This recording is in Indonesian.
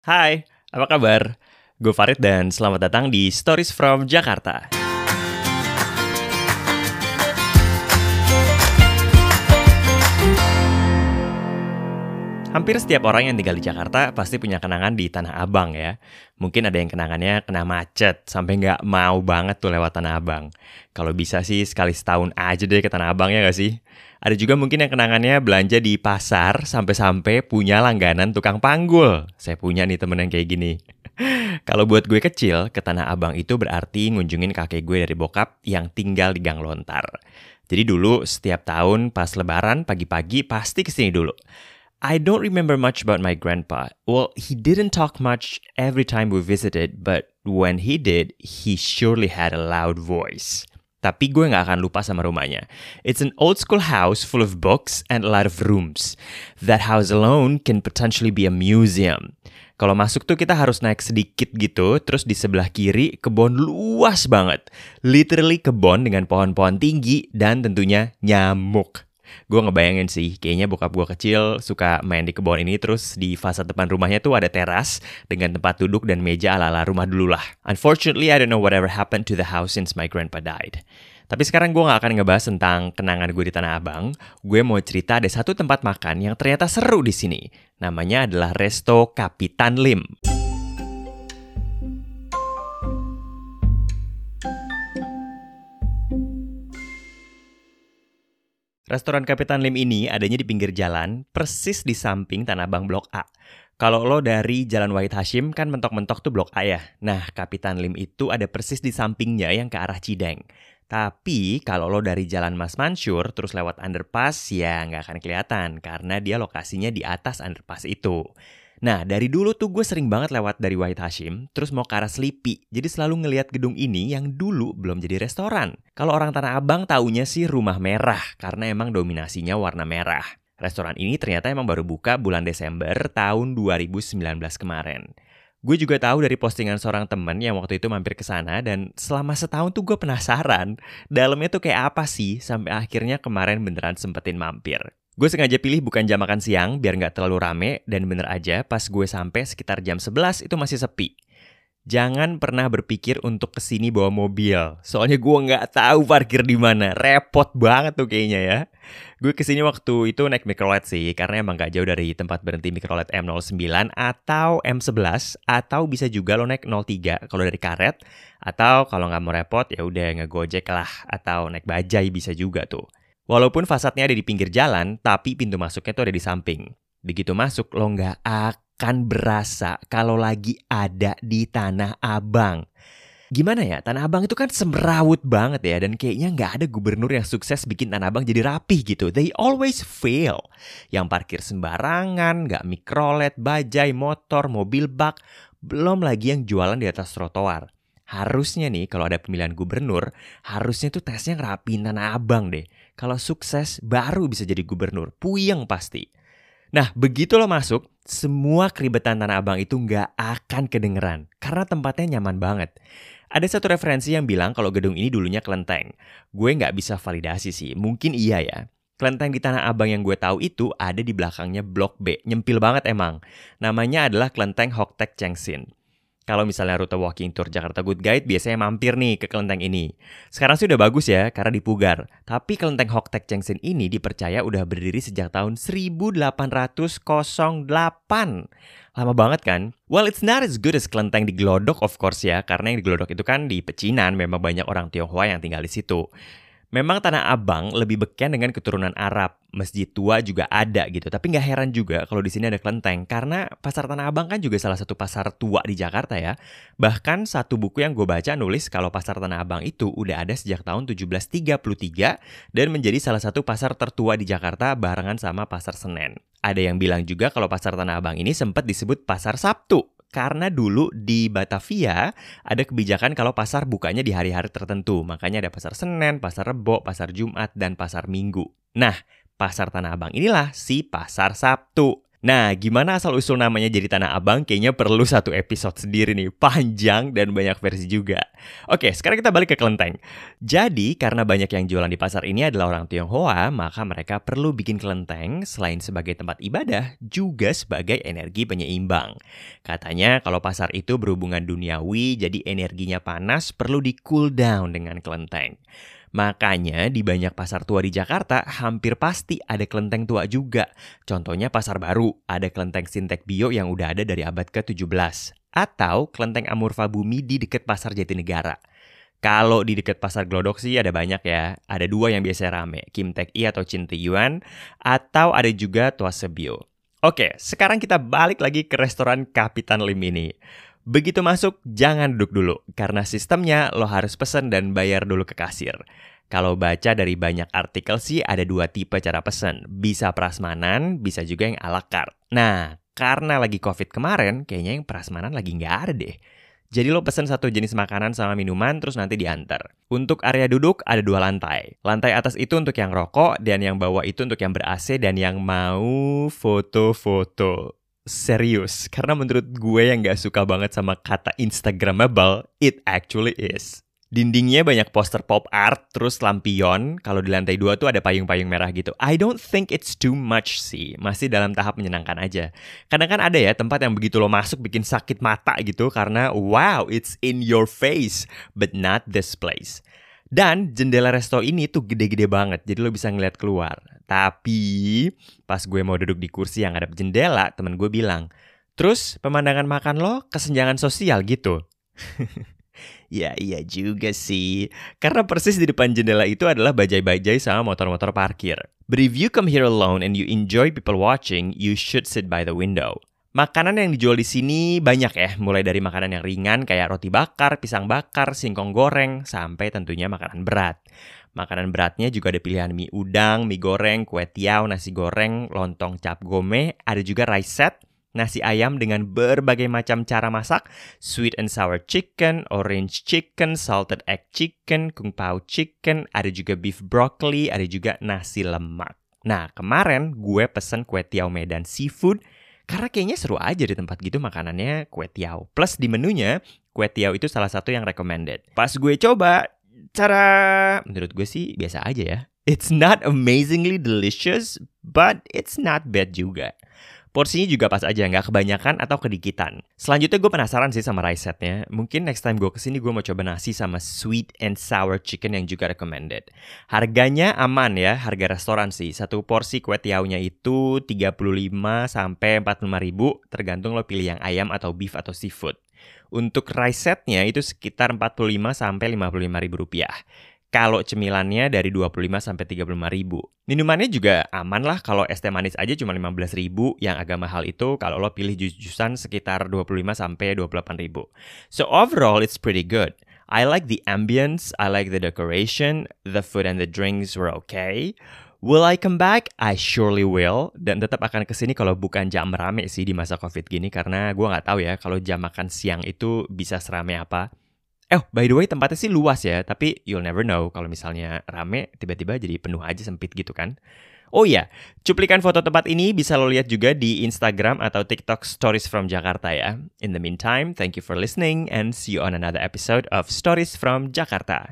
Hai, apa kabar? Gue Farid dan selamat datang di Stories from Jakarta. Hampir setiap orang yang tinggal di Jakarta pasti punya kenangan di Tanah Abang ya. Mungkin ada yang kenangannya kena macet, sampai nggak mau banget tuh lewat Tanah Abang. Kalau bisa sih sekali setahun aja deh ke Tanah Abang ya nggak sih? Ada juga mungkin yang kenangannya belanja di pasar sampai-sampai punya langganan tukang panggul. Saya punya nih temen yang kayak gini. Kalau buat gue kecil, ke Tanah Abang itu berarti ngunjungin kakek gue dari bokap yang tinggal di Gang Lontar. Jadi dulu setiap tahun pas lebaran pagi-pagi pasti ke sini dulu. I don't remember much about my grandpa. Well, he didn't talk much every time we visited, but when he did, he surely had a loud voice. Tapi gue gak akan lupa sama rumahnya. It's an old school house full of books and a lot of rooms. That house alone can potentially be a museum. Kalau masuk tuh kita harus naik sedikit gitu, terus di sebelah kiri kebun luas banget. Literally kebun dengan pohon-pohon tinggi dan tentunya nyamuk. Gue ngebayangin sih, kayaknya bokap gue kecil suka main di kebun ini terus di fasad depan rumahnya tuh ada teras dengan tempat duduk dan meja ala-ala rumah dulu lah. Unfortunately, I don't know whatever happened to the house since my grandpa died. Tapi sekarang gue gak akan ngebahas tentang kenangan gue di Tanah Abang. Gue mau cerita ada satu tempat makan yang ternyata seru di sini. Namanya adalah Resto Kapitan Lim. Restoran Kapitan Lim ini adanya di pinggir jalan, persis di samping Tanah Abang Blok A. Kalau lo dari Jalan Wahid Hashim kan mentok-mentok tuh Blok A ya. Nah, Kapitan Lim itu ada persis di sampingnya yang ke arah Cideng. Tapi kalau lo dari Jalan Mas Mansur terus lewat underpass ya nggak akan kelihatan karena dia lokasinya di atas underpass itu. Nah, dari dulu tuh gue sering banget lewat dari Wahid Hashim, terus mau ke arah Sleepy. Jadi selalu ngeliat gedung ini yang dulu belum jadi restoran. Kalau orang Tanah Abang taunya sih rumah merah, karena emang dominasinya warna merah. Restoran ini ternyata emang baru buka bulan Desember tahun 2019 kemarin. Gue juga tahu dari postingan seorang temen yang waktu itu mampir ke sana dan selama setahun tuh gue penasaran dalamnya tuh kayak apa sih sampai akhirnya kemarin beneran sempetin mampir. Gue sengaja pilih bukan jam makan siang biar nggak terlalu rame dan bener aja pas gue sampai sekitar jam 11 itu masih sepi. Jangan pernah berpikir untuk ke sini bawa mobil. Soalnya gue nggak tahu parkir di mana. Repot banget tuh kayaknya ya. Gue ke sini waktu itu naik microlet sih, karena emang gak jauh dari tempat berhenti microlet M09 atau M11, atau bisa juga lo naik 03 kalau dari karet, atau kalau nggak mau repot ya udah ngegojek lah, atau naik bajai bisa juga tuh. Walaupun fasadnya ada di pinggir jalan, tapi pintu masuknya tuh ada di samping. Begitu masuk, lo nggak akan berasa kalau lagi ada di Tanah Abang. Gimana ya, Tanah Abang itu kan semrawut banget ya, dan kayaknya nggak ada gubernur yang sukses bikin Tanah Abang jadi rapih gitu. They always fail. Yang parkir sembarangan, nggak mikrolet, bajai, motor, mobil bak, belum lagi yang jualan di atas trotoar. Harusnya nih kalau ada pemilihan gubernur, harusnya tuh tesnya ngerapiin Tanah Abang deh. Kalau sukses baru bisa jadi gubernur, puyeng pasti. Nah begitu lo masuk, semua keribetan Tanah Abang itu nggak akan kedengeran. Karena tempatnya nyaman banget. Ada satu referensi yang bilang kalau gedung ini dulunya kelenteng. Gue nggak bisa validasi sih, mungkin iya ya. Kelenteng di Tanah Abang yang gue tahu itu ada di belakangnya Blok B, nyempil banget emang. Namanya adalah Kelenteng Hoktek Chengsin. Kalau misalnya rute walking tour Jakarta Good Guide biasanya mampir nih ke kelenteng ini. Sekarang sih udah bagus ya karena dipugar. Tapi kelenteng Hoktek Chengsin ini dipercaya udah berdiri sejak tahun 1808. Lama banget kan? Well, it's not as good as kelenteng di Glodok of course ya, karena yang di Glodok itu kan di pecinan, memang banyak orang Tionghoa yang tinggal di situ. Memang Tanah Abang lebih beken dengan keturunan Arab. Masjid tua juga ada gitu. Tapi nggak heran juga kalau di sini ada kelenteng. Karena pasar Tanah Abang kan juga salah satu pasar tua di Jakarta ya. Bahkan satu buku yang gue baca nulis kalau pasar Tanah Abang itu udah ada sejak tahun 1733 dan menjadi salah satu pasar tertua di Jakarta barengan sama pasar Senen. Ada yang bilang juga kalau pasar Tanah Abang ini sempat disebut pasar Sabtu karena dulu di Batavia ada kebijakan kalau pasar bukanya di hari-hari tertentu. Makanya ada pasar Senin, pasar Rebo, pasar Jumat, dan pasar Minggu. Nah, pasar Tanah Abang inilah si pasar Sabtu. Nah, gimana asal-usul namanya jadi Tanah Abang? Kayaknya perlu satu episode sendiri nih, panjang dan banyak versi juga. Oke, sekarang kita balik ke kelenteng. Jadi, karena banyak yang jualan di pasar ini adalah orang Tionghoa, maka mereka perlu bikin kelenteng selain sebagai tempat ibadah, juga sebagai energi penyeimbang. Katanya kalau pasar itu berhubungan duniawi, jadi energinya panas perlu di cool down dengan kelenteng. Makanya di banyak pasar tua di Jakarta hampir pasti ada kelenteng tua juga. Contohnya pasar baru, ada kelenteng Sintek Bio yang udah ada dari abad ke-17. Atau kelenteng Amurfa Bumi di dekat pasar Jatinegara. Kalau di dekat pasar Glodok sih ada banyak ya. Ada dua yang biasa rame, Kim Tek I atau Chin Yuan, atau ada juga Tuase Bio. Oke, sekarang kita balik lagi ke restoran Kapitan Lim ini. Begitu masuk, jangan duduk dulu, karena sistemnya lo harus pesen dan bayar dulu ke kasir. Kalau baca dari banyak artikel sih ada dua tipe cara pesen. Bisa prasmanan, bisa juga yang ala carte. Nah, karena lagi covid kemarin, kayaknya yang prasmanan lagi nggak ada deh. Jadi lo pesen satu jenis makanan sama minuman terus nanti diantar. Untuk area duduk ada dua lantai. Lantai atas itu untuk yang rokok dan yang bawah itu untuk yang ber-AC dan yang mau foto-foto serius karena menurut gue yang gak suka banget sama kata Instagramable, it actually is. Dindingnya banyak poster pop art, terus lampion. Kalau di lantai dua tuh ada payung-payung merah gitu. I don't think it's too much sih. Masih dalam tahap menyenangkan aja. Kadang kan ada ya tempat yang begitu lo masuk bikin sakit mata gitu karena wow, it's in your face. But not this place. Dan jendela resto ini tuh gede-gede banget, jadi lo bisa ngeliat keluar. Tapi pas gue mau duduk di kursi yang ada jendela, temen gue bilang, terus pemandangan makan lo kesenjangan sosial gitu. ya iya juga sih. Karena persis di depan jendela itu adalah bajai-bajai sama motor-motor parkir. But if you come here alone and you enjoy people watching, you should sit by the window. Makanan yang dijual di sini banyak ya, mulai dari makanan yang ringan kayak roti bakar, pisang bakar, singkong goreng, sampai tentunya makanan berat. Makanan beratnya juga ada pilihan mie udang, mie goreng, kue tiaw, nasi goreng, lontong cap gome, ada juga rice set, nasi ayam dengan berbagai macam cara masak, sweet and sour chicken, orange chicken, salted egg chicken, kung pao chicken, ada juga beef broccoli, ada juga nasi lemak. Nah, kemarin gue pesen kue tiaw Medan seafood karena kayaknya seru aja di tempat gitu makanannya kue tiaw. Plus di menunya, kue tiaw itu salah satu yang recommended. Pas gue coba, cara menurut gue sih biasa aja ya. It's not amazingly delicious, but it's not bad juga. Porsinya juga pas aja, nggak kebanyakan atau kedikitan. Selanjutnya gue penasaran sih sama rice setnya. Mungkin next time gue ke sini gue mau coba nasi sama sweet and sour chicken yang juga recommended. Harganya aman ya, harga restoran sih. Satu porsi kue tiaunya itu 35 sampai 45 ribu, tergantung lo pilih yang ayam atau beef atau seafood. Untuk rice setnya itu sekitar 45 sampai 55 ribu rupiah. Kalau cemilannya dari 25 sampai 35 ribu. Minumannya juga aman lah kalau es teh manis aja cuma 15 ribu. Yang agak mahal itu kalau lo pilih jus-jusan sekitar 25 sampai 28 ribu. So overall it's pretty good. I like the ambience, I like the decoration, the food and the drinks were okay. Will I come back? I surely will. Dan tetap akan ke sini kalau bukan jam rame sih di masa covid gini. Karena gue nggak tahu ya kalau jam makan siang itu bisa serame apa. Eh, by the way tempatnya sih luas ya. Tapi you'll never know kalau misalnya rame tiba-tiba jadi penuh aja sempit gitu kan. Oh iya, cuplikan foto tempat ini bisa lo lihat juga di Instagram atau TikTok Stories from Jakarta ya. In the meantime, thank you for listening and see you on another episode of Stories from Jakarta.